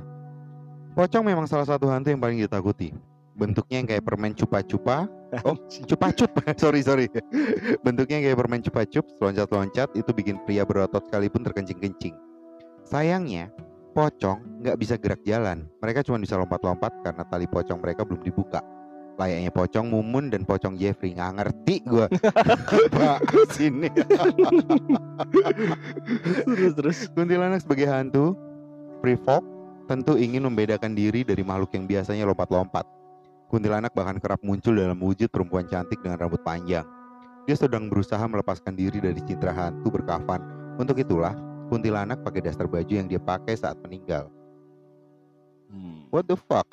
Pocong memang salah satu hantu yang paling ditakuti. Bentuknya yang kayak permen cupa-cupa. Oh, cupa-cup. sorry, sorry. Bentuknya kayak permen cupa-cup, loncat-loncat itu bikin pria berotot sekalipun terkencing-kencing. Sayangnya, pocong nggak bisa gerak jalan. Mereka cuma bisa lompat-lompat karena tali pocong mereka belum dibuka. Layaknya pocong Mumun dan pocong Jeffrey nggak ngerti gue. Sini. terus terus Kuntilanak sebagai hantu, free folk tentu ingin membedakan diri dari makhluk yang biasanya lompat-lompat. Kuntilanak bahkan kerap muncul dalam wujud perempuan cantik dengan rambut panjang. Dia sedang berusaha melepaskan diri dari citra hantu berkafan. Untuk itulah, kuntilanak pakai daster baju yang dia pakai saat meninggal. Hmm. What the fuck?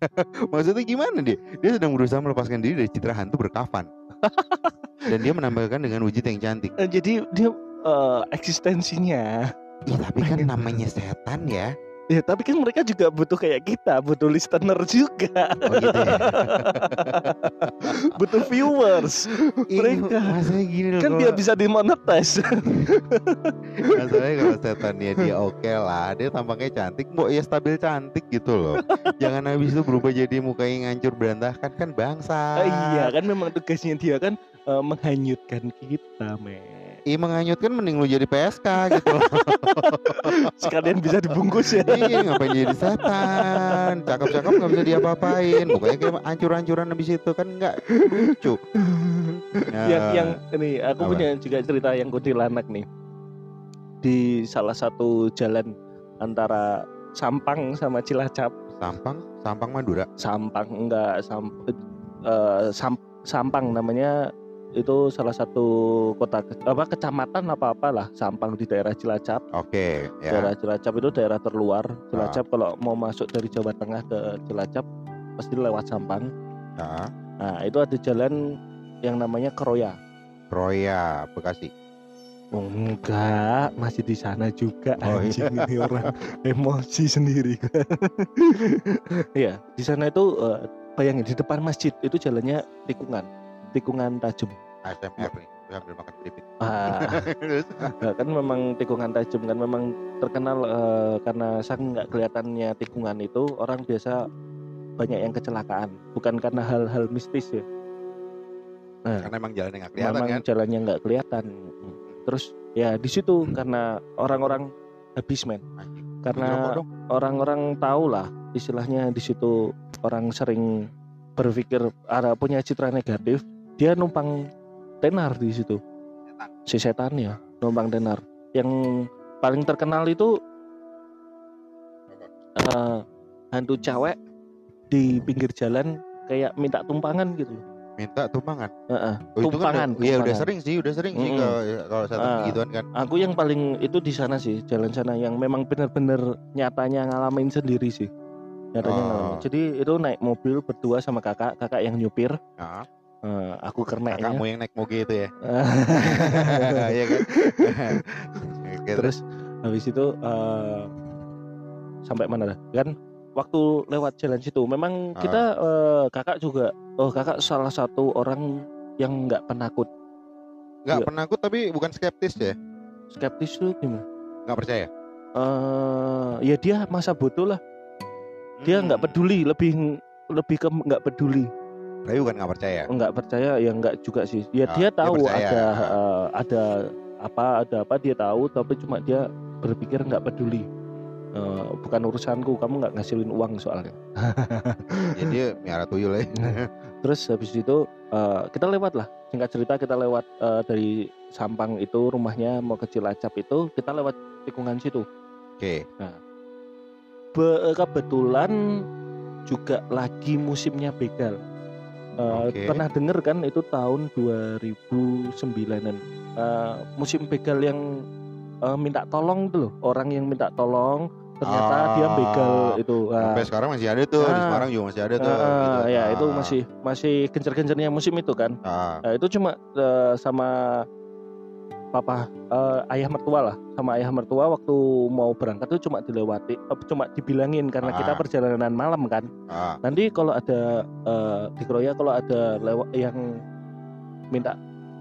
Maksudnya gimana dia? Dia sedang berusaha melepaskan diri dari citra hantu berkafan. Dan dia menampilkan dengan wujud yang cantik. Eh, jadi dia eh, eksistensinya Ih, tapi kan namanya setan ya. Ya tapi kan mereka juga butuh kayak kita butuh listener juga Oh gitu ya. butuh viewers Mereka. Masalahnya gini loh. kan kalau- dia bisa dimonetize Masalahnya kalau setannya dia oke lah, dia tampaknya cantik, mbok ya stabil cantik gitu loh. Jangan habis itu berubah jadi mukanya ngancur berantakan kan bangsa. Iya kan memang tugasnya dia kan eh, menghanyutkan kita men Iya menganyutkan mending lu jadi PSK gitu sekalian bisa dibungkus ya iya ngapain jadi setan? Cakep-cakep nggak bisa diapa-apain. Mukanya kayak hancur-hancuran habis itu kan nggak lucu. yang Ya, yang ini aku Apa? punya juga cerita yang kuntilanak nih di salah satu jalan antara Sampang sama Cilacap Sampang, Sampang Madura. Sampang enggak sam, eh, Sam- Sampang namanya itu salah satu kota apa kecamatan apa apalah Sampang di daerah Cilacap Oke, ya. daerah Cilacap itu daerah terluar Cilacap kalau mau masuk dari Jawa Tengah ke Cilacap pasti lewat Sampang Nah, nah itu ada jalan yang namanya Keroya Roya, Bekasi. Oh, enggak, masih di sana juga Oh, anjing iya. ini orang emosi sendiri. Iya, di sana itu eh, bayangin di depan masjid itu jalannya tikungan, tikungan tajam. ASMR nih, sambil makan keripik. Ah, nah, kan memang tikungan tajam kan memang terkenal eh, karena saking nggak kelihatannya tikungan itu orang biasa banyak yang kecelakaan, bukan karena hal-hal mistis ya. Karena emang jalannya nggak kelihatan memang kan. jalannya nggak kelihatan. Terus ya di situ karena orang-orang habis men. Karena orang-orang tahu lah istilahnya di situ orang sering berpikir ada punya citra negatif, dia numpang tenar di situ. Setan. Si setan ya, numpang tenar. Yang paling terkenal itu eh, hantu cewek di pinggir jalan kayak minta tumpangan gitu. minta tumpangan. Heeh, Oh, itu tumpangan. kan Iya udah sering sih, udah sering sih Mm-mm. kalau kalau setan Ah. begituan kan. Aku yang paling itu di sana sih, jalan sana yang memang benar-benar nyatanya ngalamin sendiri sih. Nyatanya Oh. ngalamin. Jadi itu naik mobil berdua sama kakak, kakak yang nyupir, Nah, eh, aku kerneknya. kakakmu yang naik moge itu ya. Iya kan? Oke, Terus habis itu eh, sampai mana dah? Kan waktu lewat jalan situ, memang Ah. kita eh, kakak juga, oh kakak salah satu orang yang nggak penakut, nggak iya. penakut tapi bukan skeptis ya? skeptis tuh gimana? Nggak percaya? eh ya dia masa bodoh lah, dia Hmm. nggak peduli, lebih lebih ke nggak peduli. Tapi bukan nggak percaya. nggak percaya ya nggak juga sih ya Ah, dia dia tahu percaya. ada eh, ada apa ada apa dia tahu tapi cuma dia berpikir nggak peduli Eh, bukan urusanku kamu nggak ngasilin uang soalnya Jadi dia miara tuyul ya. terus habis itu eh, kita lewat lah singkat cerita kita lewat eh, dari Sampang itu rumahnya mau ke Cilacap itu kita lewat tikungan situ Oke. Be- kebetulan juga lagi musimnya begal. Eh, Oke. Pernah denger kan itu tahun 2009-an. Eh, musim begal yang eh, minta tolong itu loh, orang yang minta tolong ternyata dia begal Ah, itu. Ah, Sampai sekarang masih ada tuh di Ah. Semarang juga masih ada tuh. ah, gitu. ya Ah. itu masih masih gencer-gencernya musim itu kan. Ah, Nah, itu cuma eh, sama papa eh, ayah mertua lah sama ayah mertua waktu mau berangkat itu cuma dilewati eh, cuma dibilangin karena kita Ah. perjalanan malam kan ah. nanti kalau ada eh, di Kroya kalau ada lewat yang minta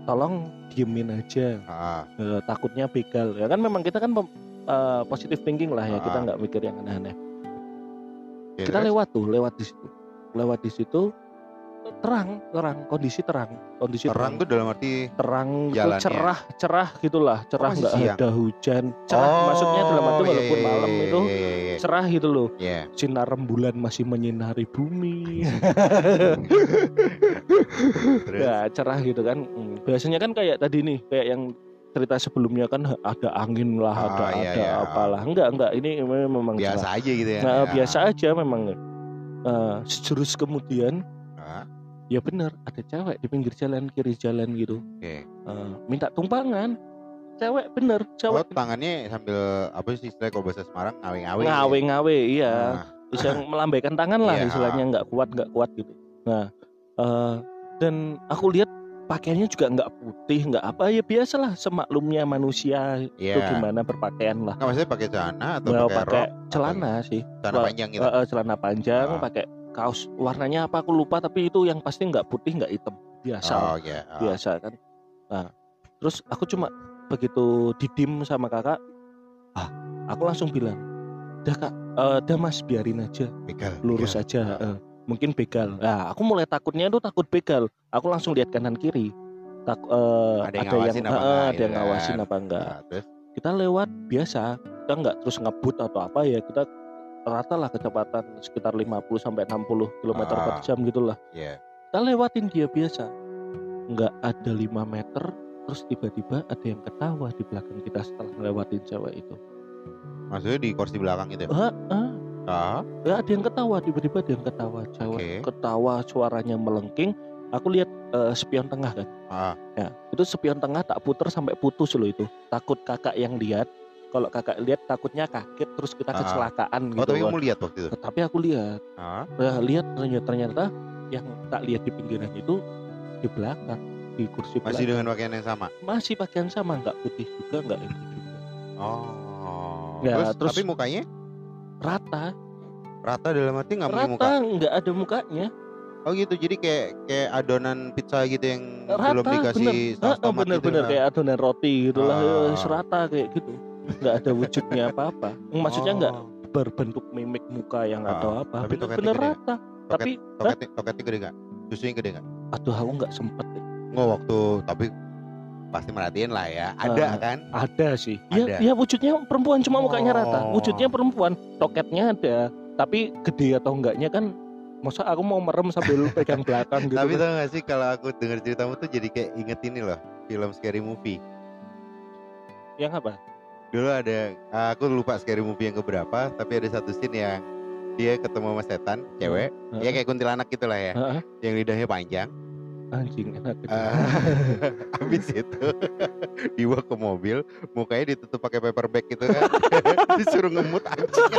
tolong diemin aja ah. Eh, takutnya begal ya kan memang kita kan pem- eh, positive thinking lah ya kita Ah. nggak mikir yang aneh-aneh kita terus? lewat tuh lewat di situ lewat di situ terang, terang, kondisi terang, kondisi Terang tuh dalam arti terang itu jalannya. cerah, cerah gitulah, cerah nggak siang? ada hujan, cerah maksudnya dalam arti iya, walaupun iya, malam iya, itu iya, iya, iya. cerah gitu loh, Iya. sinar rembulan masih menyinari bumi, ya cerah gitu kan. Hmm, Biasanya kan kayak tadi nih, kayak yang cerita sebelumnya kan ada angin lah, Ah, ada iya, ada iya. apalah, enggak enggak ini memang cerah. biasa aja gitu ya. Nah, Ya. biasa aja memang. Eh, sejurus kemudian Ah, ya benar ada cewek di pinggir jalan kiri jalan gitu Oke. Eh, minta tumpangan cewek bener Oh, cewek tangannya sambil apa sih istilah kalau bahasa Semarang ngawe-ngawe. gitu ya? ngawe-ngawe iya Ah, bisa melambaikan tangan lah Iya. istilahnya nggak kuat nggak kuat gitu nah eh, dan aku lihat pakaiannya juga nggak putih nggak apa ya biasalah semaklumnya manusia itu Iya. gimana berpakaian lah Nggak maksudnya pakai celana atau Nggak pakai pakai rok? celana sih Celana panjang gitu. Eh, celana panjang Ah. pakai kaos warnanya apa aku lupa tapi itu yang pasti nggak putih nggak hitam biasa. Oh, iya. Ah. biasa kan nah terus aku cuma begitu didim sama kakak ah aku langsung bilang dah kak eh, dah mas biarin aja Begal, lurus begal. aja eh, mungkin begal nah aku mulai takutnya tuh takut begal aku langsung lihat kanan kiri tak eh, Ada yang ngawasin apa eh, enggak ada gitu yang ngawasin kan. apa enggak Nah, terus kita lewat biasa kita nggak terus ngebut atau apa ya kita rata lah kecepatan sekitar 50 sampai 60 km Ah. per jam gitulah Iya. kita lewatin dia biasa nggak ada 5 meter terus tiba-tiba ada yang ketawa di belakang kita setelah ngelewatin cewek itu Maksudnya di kursi belakang itu. ya? ah, ah, Ah, ya ada yang ketawa tiba-tiba ada yang ketawa cewek Oke. ketawa suaranya melengking aku lihat eh, spion tengah kan ah. ya itu spion tengah tak puter sampai putus loh itu takut kakak yang lihat kalau kakak lihat takutnya kaget terus kita Ah. kecelakaan Oh, gitu tapi kan. kamu lihat waktu itu. tapi aku lihat Ah. Nah, lihat ternyata, ternyata yang tak lihat di pinggiran itu di belakang di kursi Masih belakang. dengan pakaian yang sama. masih pakaian sama nggak putih juga nggak itu juga Oh. Ya, terus, terus- tapi mukanya rata rata dalam arti nggak punya muka. rata nggak ada mukanya Oh gitu. Jadi kayak kayak adonan pizza gitu yang rata belum dikasih saus bener tomat gitu. bener-bener kan. kayak adonan roti gitu lah Ah. serata kayak gitu nggak ada wujudnya apa-apa maksudnya nggak Oh. berbentuk mimik muka yang Ah, atau apa tapi bener-bener gede rata tapi Toketnya, toketnya gede nggak? Susunya gede nggak? aduh aku nggak sempet. Nggak waktu tapi pasti merhatiin lah ya. Ada Ah. kan? ada sih Ada. ya ya wujudnya perempuan cuma mukanya rata Oh. wujudnya perempuan toketnya ada tapi gede atau enggaknya kan masa aku mau merem sambil pegang belakang gitu Tapi kan. tau gak sih kalau aku dengar ceritamu tuh jadi kayak inget ini loh film scary movie. yang apa Dulu ada aku lupa scary movie yang keberapa, tapi ada satu scene yang dia ketemu sama setan, cewek, Heeh. ya kayak kuntilanak gitu lah ya, Heeh. yang lidahnya panjang. anjing enak gitu. Ah, habis itu dibawa ke mobil, mukanya ditutup pakai paper bag gitu kan, disuruh ngemut anjing.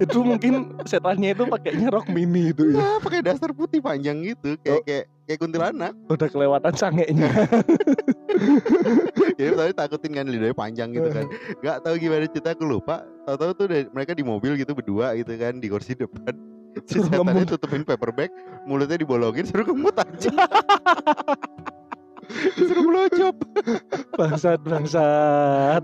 Itu mungkin setannya itu pakainya rok mini itu ya Ah, pakai dasar putih panjang gitu, kayak Oh. kayak kayak kuntilanak. udah kelewatan sangenya Jadi tadi takutin kan lidahnya panjang gitu kan. Gak tahu gimana cerita aku lupa. Tahu-tahu tuh dari- mereka di mobil gitu berdua gitu kan di kursi depan. Si setannya tutupin paper bag, mulutnya dibolongin suruh ngemut aja. Disuruh melocop. bangsat bangsat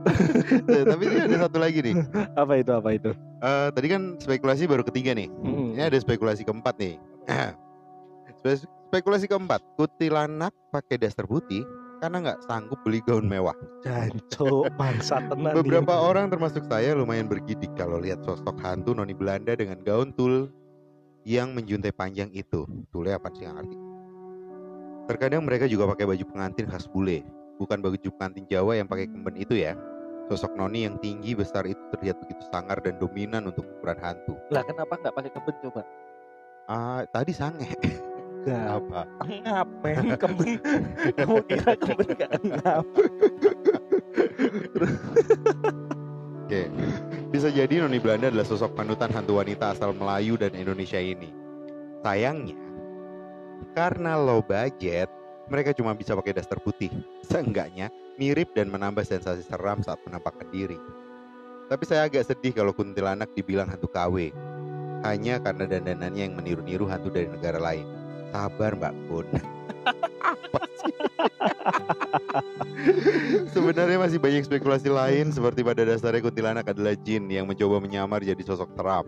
Nah, tapi ini ada satu lagi nih. apa itu apa itu Eh, tadi kan spekulasi baru ketiga nih. Mm. Ini ada spekulasi keempat nih. Spe- spekulasi keempat, kuntilanak pakai daster putih karena nggak sanggup beli gaun mewah. Jancuk, bangsat tenan Beberapa dia. orang termasuk saya lumayan bergidik kalau lihat sosok hantu noni Belanda dengan gaun tul yang menjuntai panjang itu. Tulnya apa sih nggak ngerti? Terkadang mereka juga pakai baju pengantin khas bule, bukan baju pengantin Jawa yang pakai kemben itu ya. Sosok noni yang tinggi besar itu terlihat begitu sangar dan dominan untuk ukuran hantu. lah kenapa nggak pakai keben coba Ah, tadi sange. Gak apa? ngapain keben kamu kira keben gak ngap Oke. Bisa jadi noni Belanda adalah sosok panutan hantu wanita asal Melayu dan Indonesia ini. Sayangnya, karena low budget, mereka cuma bisa pakai daster putih. Seenggaknya mirip dan menambah sensasi seram saat menampakkan diri. Tapi saya agak sedih kalau kuntilanak dibilang hantu KW. Hanya karena dandanannya yang meniru-niru hantu dari negara lain. Sabar Mbak Kun. Apa sih? Sebenarnya masih banyak spekulasi lain seperti pada dasarnya kuntilanak adalah jin yang mencoba menyamar jadi sosok seram.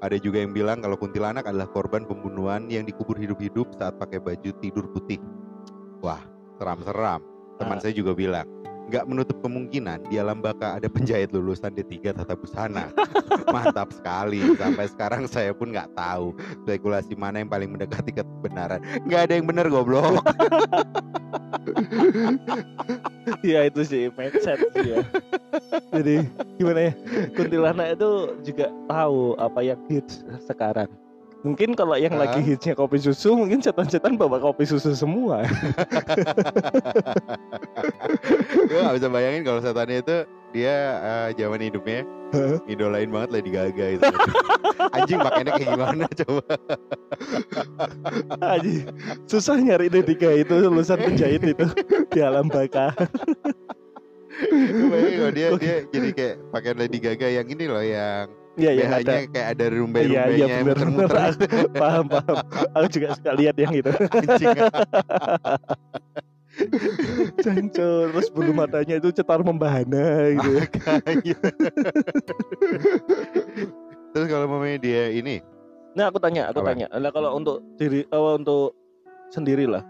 Ada juga yang bilang kalau kuntilanak adalah korban pembunuhan yang dikubur hidup-hidup saat pakai baju tidur putih. Wah, seram-seram. Teman Ah. saya juga bilang, nggak menutup kemungkinan di alam baka ada penjahit lulusan D3 Tata Busana. Mantap sekali. Sampai sekarang saya pun nggak tahu spekulasi mana yang paling mendekati kebenaran. Nggak ada yang benar goblok. ya itu sih mindset sih ya. Jadi gimana ya kuntilanak itu juga tahu apa yang hits sekarang. Mungkin kalau yang lagi hitsnya kopi susu mungkin setan-setan bawa kopi susu semua. Gue nggak bisa bayangin kalau setannya itu dia eh, zaman hidupnya Hah? idolain banget Lady Gaga itu. Anjing pakainya kayak gimana coba? Aji, susah nyari D3 itu lulusan penjahit itu di alam baka Bayangin kalau dia dia jadi kayak pakaian Lady Gaga yang ini loh yang Iya yang ada kayak ada Iya rumbai-rumbainya iya benar benar muter-muter. paham paham aku juga suka lihat yang itu Cancur terus bulu matanya itu cetar membahana gitu Makanya. Terus kalau mamanya dia ini Nah aku tanya, aku Apa? tanya. Nah kalau untuk diri, oh, untuk sendiri lah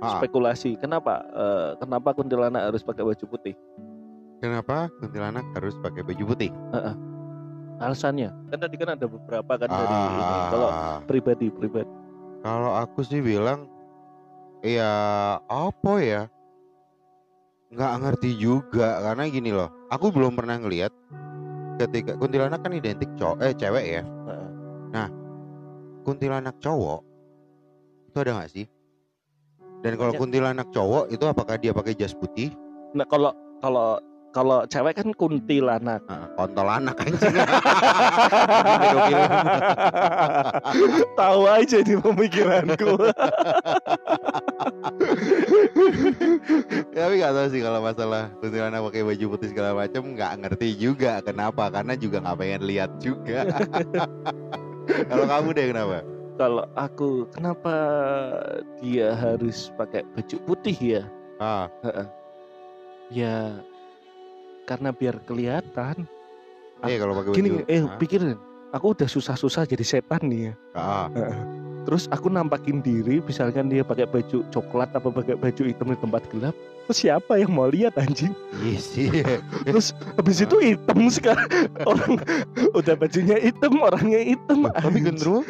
ah, spekulasi. Kenapa, eh, kenapa kuntilanak harus pakai baju putih? kenapa kuntilanak harus pakai baju putih? Alasannya? Kan tadi kan ada beberapa kan dari ini. Kalau Ah, pribadi, pribadi. kalau aku sih bilang ya apa ya? Nggak ngerti juga karena gini loh. Aku belum pernah ngelihat ketika kuntilanak kan identik cowok eh cewek ya. Heeh. Kuntilanak cowok itu ada nggak sih? Dan kalau kuntilanak cowok itu apakah dia pakai jas putih? Nah kalau kalau kalau cewek kan kuntilanak. Nah, kontol anak anjing. Tahu aja di pemikiranku. Tapi nggak tahu sih kalau masalah kuntilanak pakai baju putih segala macam nggak ngerti juga kenapa karena juga nggak pengen lihat juga. kalau kamu deh kenapa? kalau aku kenapa dia harus pakai baju putih ya? Ah, Ya karena biar kelihatan. iya kalau pakai baju. Gini, eh Ah, pikirin, aku udah susah-susah jadi setan nih ya. ah, Terus aku nampakin diri, misalkan dia pakai baju coklat apa pakai baju hitam di tempat gelap, terus siapa yang mau lihat anjing? iya sih. Terus habis itu hitam sekarang orang udah bajunya hitam, orangnya hitam. Tapi gendro,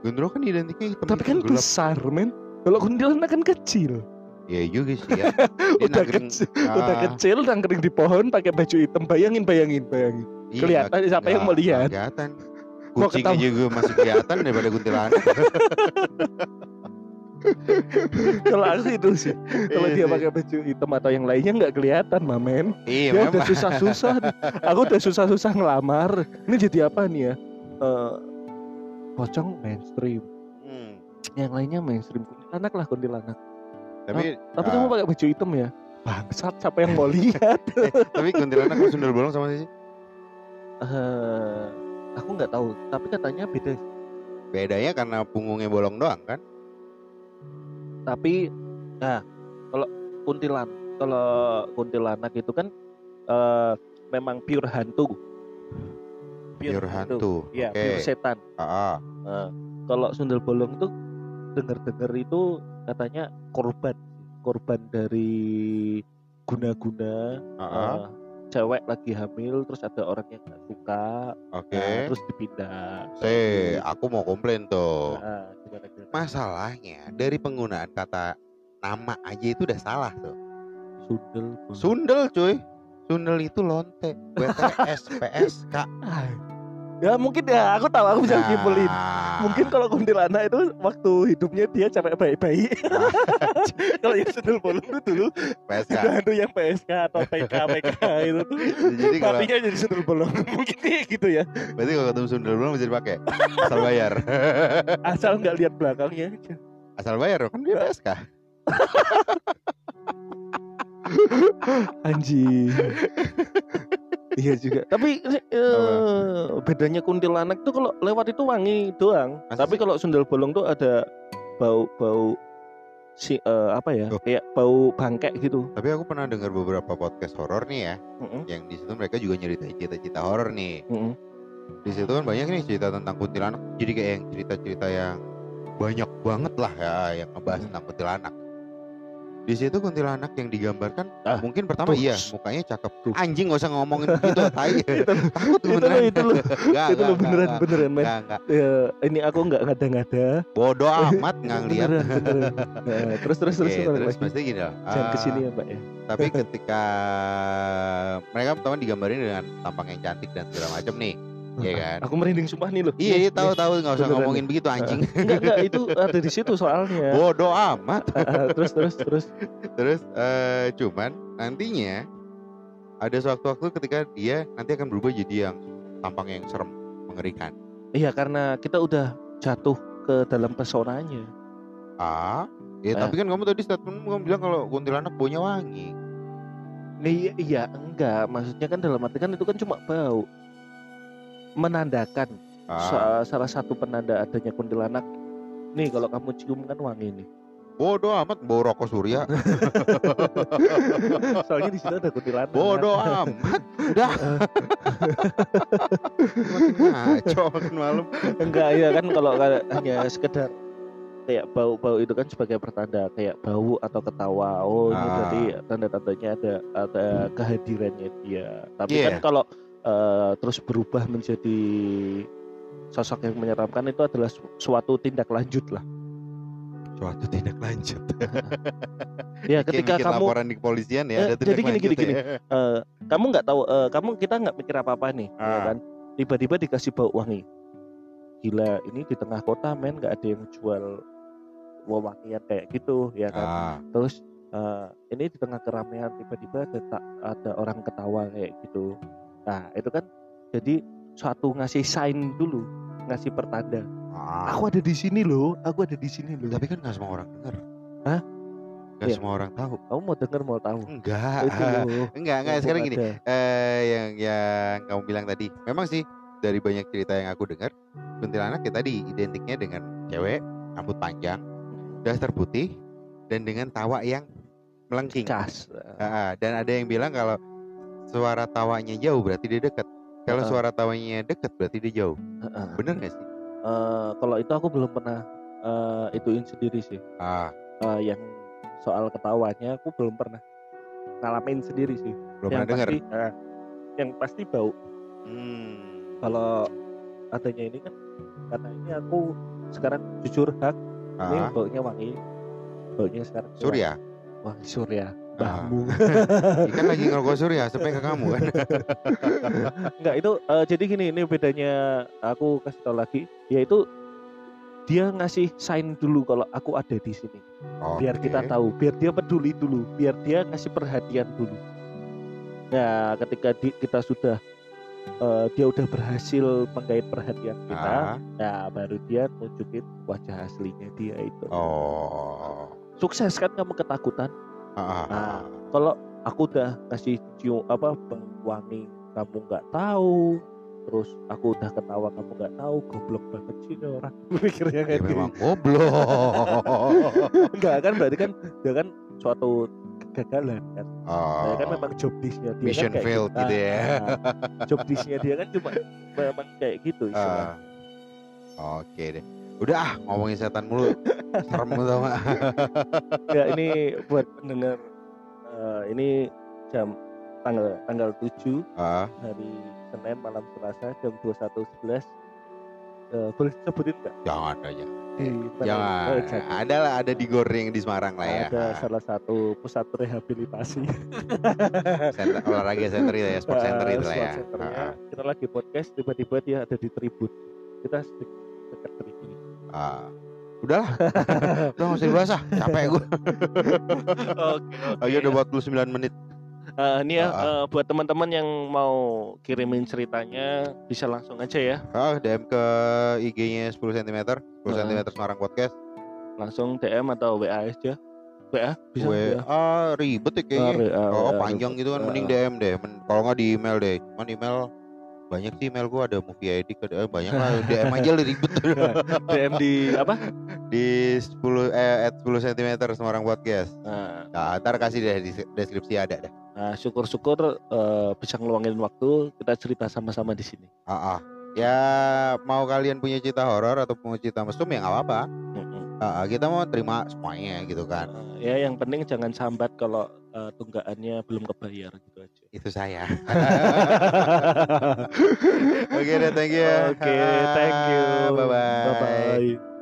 gendro kan identiknya hitam. tapi kan gelap. besar men. Kalau kuntilanak kan kecil, Iya juga sih ya. Udah nangkring- kecil, udah ah, kecil, nangkring di pohon pakai baju hitam. Bayangin, bayangin, bayangin. iya, Kelihatan siapa yang mau lihat? Kelihatan. Mau Kucing ketawa. aja gue masih kelihatan daripada kuntilanak. Kalau aku itu sih, kalau Iya dia pakai baju hitam atau yang lainnya nggak kelihatan, mamen. Iya, Ya udah susah-susah. Aku udah susah-susah ngelamar. Ini jadi apa nih ya? Eh pocong mainstream. Hmm, Yang lainnya mainstream. Kuntilanak lah kuntilanak. Tapi Tapi ah, kamu pakai baju hitam ya? Bangsat siapa yang mau lihat? tapi kuntilanak sama sundel bolong sama sih. Eh, aku nggak tahu. Tapi katanya beda. Bedanya karena punggungnya bolong doang kan? Tapi nah kalau kuntilan, kalau kuntilanak itu kan eh memang pure hantu. Pure hantu. Iya, Oke. pure setan. Ah. Nah, kalau sundel bolong tuh dengar-dengar itu katanya korban, korban dari guna-guna ah, ah. eh, cewek lagi hamil terus ada orang yang nggak suka, Oke. nah, terus dipindah. Eh, aku mau komplain tuh. Nah, gimana, gimana? Masalahnya dari penggunaan kata nama aja itu udah salah tuh. Sundel. Sundel cuy. Sundel itu lonte. BTS, PSK. Ya mungkin ya aku tahu aku bisa Nah. nyimpulin. Mungkin kalau kuntilanak itu waktu hidupnya dia capek baik-baik. kalau yang sundel bolong itu dulu PSK. itu hantu yang PSK atau PK PK itu tuh Jadi kalau matinya jadi sundel bolong mungkin kayak gitu ya berarti kalau ketemu sundel bolong bisa dipakai. Asal bayar. asal nggak lihat belakangnya aja Asal bayar kan dia PSK. anjing iya juga tapi eh, bedanya kuntilanak tuh kalau lewat itu wangi doang Masa tapi kalau sundel bolong tuh ada bau bau si eh, apa ya Oh. kayak bau bangkek gitu Tapi aku pernah dengar beberapa podcast horor nih ya, Mm-mm, yang di situ mereka juga nyeritain cita-cita horor nih. mm-mm. di situ kan banyak nih cerita tentang kuntilanak jadi kayak yang cerita-cerita yang banyak banget lah ya yang ngebahas Hmm. tentang kuntilanak di situ kuntilanak yang digambarkan Ah, mungkin pertama tuh. iya mukanya cakep. Tuh. anjing gak usah ngomongin gitu tai. Itu takut itu beneran. itu Nggak, itu lo beneran nggak, beneran men. Nggak. Ya, ini aku nggak ngada-ngada. Bodoh amat nggak ngeliat. Beneran beneran. Nah, terus terus terus terus lagi. pasti gini loh jangan ah, ke sini ya mbak ya. tapi ketika mereka pertama digambarin dengan tampang yang cantik dan segala macam nih Iya kan? Aku merinding sumpah nih lo iya iya Nih, tahu nih. tahu nggak usah Beneran. ngomongin begitu anjing. Enggak enggak itu ada di situ soalnya. Bodoh amat. Terus terus terus. Terus eh, cuman nantinya ada sewaktu-waktu ketika dia nanti akan berubah jadi yang tampang yang serem mengerikan. Iya karena kita udah jatuh ke dalam pesonanya. Ah? Ya Eh. tapi kan kamu tadi statement kamu bilang kalau kuntilanak baunya wangi. Iya iya enggak. Maksudnya kan dalam arti kan itu kan cuma bau menandakan ah, sa- salah satu penanda adanya kuntilanak. Nih kalau kamu cium kan wangi nih. Bodoh amat bau rokok surya. Soalnya di situ ada kuntilanak. Bodoh amat. Udah. Ngaco makin malam. Enggak ya kan kalau ka- hanya sekedar kayak bau-bau itu kan sebagai pertanda kayak bau atau ketawa. Oh ini Ah. berarti tanda-tandanya ada ada kehadirannya dia. Tapi Iya. kan kalau eh, terus berubah menjadi sosok yang menyeramkan itu adalah su- suatu tindak lanjut lah. Suatu tindak lanjut. Ya ketika bikin kamu laporan di kepolisian ya Eh, ada tindak jadi gini, gini, ya. eh, kamu nggak tahu eh, kamu kita nggak mikir apa apa nih ya Ah. kan? Tiba-tiba dikasih bau wangi gila ini di tengah kota men nggak ada yang jual wewangian kayak gitu ya kan? Ah, terus eh, ini di tengah keramaian tiba-tiba ada ada orang ketawa kayak gitu nah itu kan jadi suatu ngasih sign dulu ngasih pertanda. Ah. aku ada di sini loh aku ada di sini loh. Tapi kan nggak semua orang dengar. Hah? nggak Iya. semua orang tahu. Kamu mau denger mau tahu? Enggak itu loh. Enggak enggak sekarang gini. Eh yang yang kamu bilang tadi memang sih dari banyak cerita yang aku dengar kuntilanak ya tadi identiknya dengan cewek rambut panjang daster putih dan dengan tawa yang melengking. Ah. dan ada yang bilang kalau suara tawanya jauh berarti dia dekat kalau Ah. suara tawanya dekat berarti dia jauh Heeh. bener nggak sih Eh, kalau itu aku belum pernah eh, ituin sendiri sih. ah Eh, yang soal ketawanya aku belum pernah ngalamin sendiri sih. belum yang pernah dengar pasti, eh, yang pasti bau. hmm. Kalau adanya ini kan karena ini aku sekarang jujur hak ini ah. baunya wangi. Baunya sekarang surya Wangi surya. Bambu. ikan lagi ngerokok surya sampai ke kamu kan Enggak itu eh, jadi gini ini bedanya aku kasih tau lagi yaitu dia ngasih sign dulu kalau aku ada di sini. biar kita tahu, biar dia peduli dulu, biar dia ngasih perhatian dulu. Nah, ketika di- kita sudah eh, dia udah berhasil menggait perhatian kita, Ah. nah baru dia nunjukin wajah aslinya dia itu. oh Sukses kan kamu ketakutan? Ah, ah, Nah. ah. Kalau aku udah ngasih cium apa wangi, kamu nggak tahu. Terus aku udah ketawa kamu nggak tahu, goblok banget sih orang. Mikirnya Ya, kayak gitu. memang goblok Enggak kan berarti kan dia kan suatu kegagalan kan. oh. Nah, kan memang job disknya dia mission kan kayak failed gitu ya Nah, job disknya dia kan cuma memang kayak gitu. Ah. oke deh udah ah ngomongin setan mulu. Serem tau gak ya ini buat pendengar eh, ini jam tanggal tanggal 7 ah, hari Senin malam Selasa jam 21.11 Eh, boleh sebutin nggak? Jangan aja jangan. Oh, jangan. ada lah ada di goreng di Semarang lah ya. Ada salah satu pusat rehabilitasi. Center, olahraga center itu ya sport center Eh, itu lah ya. centernya. Ah, kita lagi podcast tiba-tiba dia ada di tribun. Kita sedikit dekat tribun ah. udahlah udah nggak usah dibahas ah capek gue Oke, oke. aja udah 49 menit Eh, ini ya Ah, eh, buat teman-teman yang mau kirimin ceritanya bisa langsung aja ya, ah, DM ke IG-nya 10 cm 10 Ah. cm Semarang Podcast langsung DM atau WA aja. WA bisa WA WA. ribet ya kayaknya WA, Oh panjang gitu kan mending DM deh. Men- Kalau nggak di email deh. Cuman email banyak sih email gua ada movie ID ke eh, banyak lah DM aja lah ribet DM di apa? di 10 eh at 10 cm Semarang Podcast. Nah, Nah, ntar kasih deh di deskripsi ada deh. nah, syukur-syukur eh, bisa ngeluangin waktu kita cerita sama-sama di sini. Ah, ah. Ya mau kalian punya cerita horor atau punya cerita mesum ya nggak apa-apa. Mm-mm. Ah, kita mau terima semuanya gitu kan. Uh, ya yang penting jangan sambat kalau uh, tunggakannya belum kebayar gitu aja. Itu saya. Oke deh, thank you. Oke, thank you. Bye bye. Bye bye.